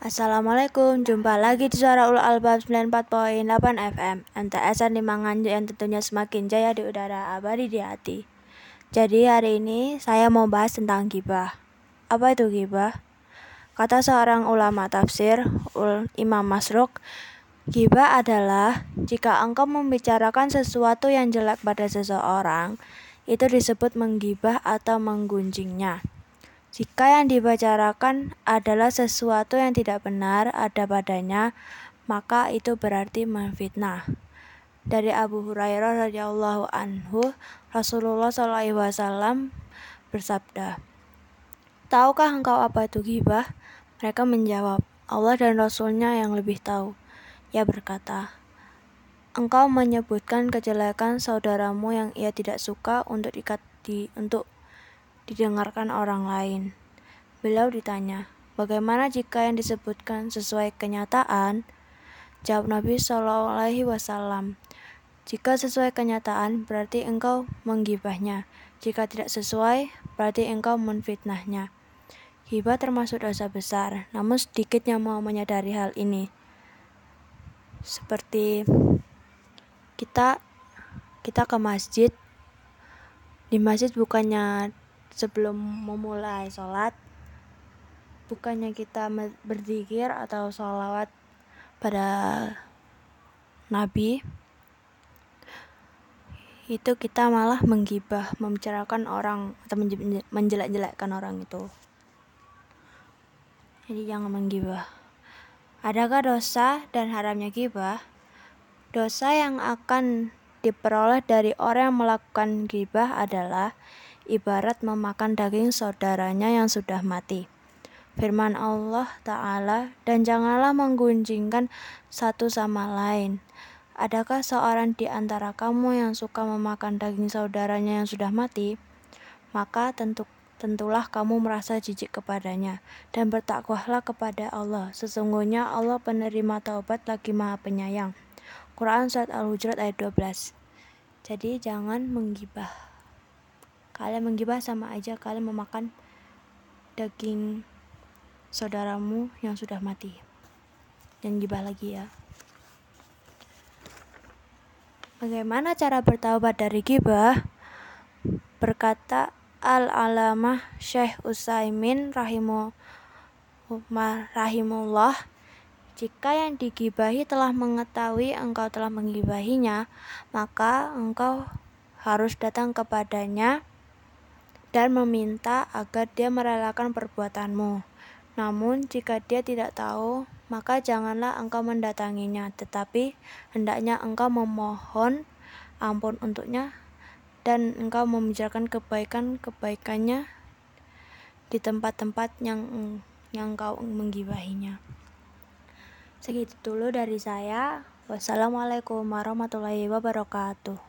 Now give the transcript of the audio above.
Assalamualaikum, jumpa lagi di Suara Ul Albab 94.8 FM MTS di Nganjuk yang tentunya semakin jaya di udara, abadi di hati. Jadi hari ini saya mau bahas tentang gibah Apa itu gibah? Kata seorang ulama tafsir, Imam Masruk Gibah adalah jika engkau membicarakan sesuatu yang jelek pada seseorang Itu disebut menggibah atau menggunjingnya jika yang dibicarakan adalah sesuatu yang tidak benar ada padanya, maka itu berarti memfitnah. Dari Abu Hurairah radhiyallahu anhu, Rasulullah SAW bersabda, Tahukah engkau apa itu ghibah? Mereka menjawab, Allah dan Rasulnya yang lebih tahu. Ia berkata, Engkau menyebutkan kejelekan saudaramu yang ia tidak suka untuk dikat di, untuk didengarkan orang lain. Beliau ditanya, bagaimana jika yang disebutkan sesuai kenyataan? Jawab Nabi Shallallahu Alaihi Wasallam, jika sesuai kenyataan berarti engkau menggibahnya. Jika tidak sesuai berarti engkau menfitnahnya. Hibah termasuk dosa besar, namun sedikit yang mau menyadari hal ini. Seperti kita kita ke masjid, di masjid bukannya sebelum memulai sholat bukannya kita berzikir atau sholawat pada Nabi itu kita malah menggibah membicarakan orang atau menjelek-jelekkan orang itu. Jadi jangan menggibah. Adakah dosa dan haramnya gibah? Dosa yang akan diperoleh dari orang yang melakukan gibah adalah ibarat memakan daging saudaranya yang sudah mati. Firman Allah Ta'ala, dan janganlah menggunjingkan satu sama lain. Adakah seorang di antara kamu yang suka memakan daging saudaranya yang sudah mati? Maka tentu tentulah kamu merasa jijik kepadanya, dan bertakwalah kepada Allah. Sesungguhnya Allah penerima taubat lagi maha penyayang. Quran Surat Al-Hujurat ayat 12 Jadi jangan menggibah kalian menggibah sama aja kalian memakan daging saudaramu yang sudah mati. Dan gibah lagi ya. Bagaimana cara bertaubat dari gibah? Berkata al-alamah Syekh Usaimin rahimu rahimullah jika yang digibahi telah mengetahui engkau telah menggibahinya, maka engkau harus datang kepadanya dan meminta agar dia merelakan perbuatanmu. Namun, jika dia tidak tahu, maka janganlah engkau mendatanginya, tetapi hendaknya engkau memohon ampun untuknya dan engkau membicarakan kebaikan-kebaikannya di tempat-tempat yang yang kau menggibahinya. Segitu dulu dari saya. Wassalamualaikum warahmatullahi wabarakatuh.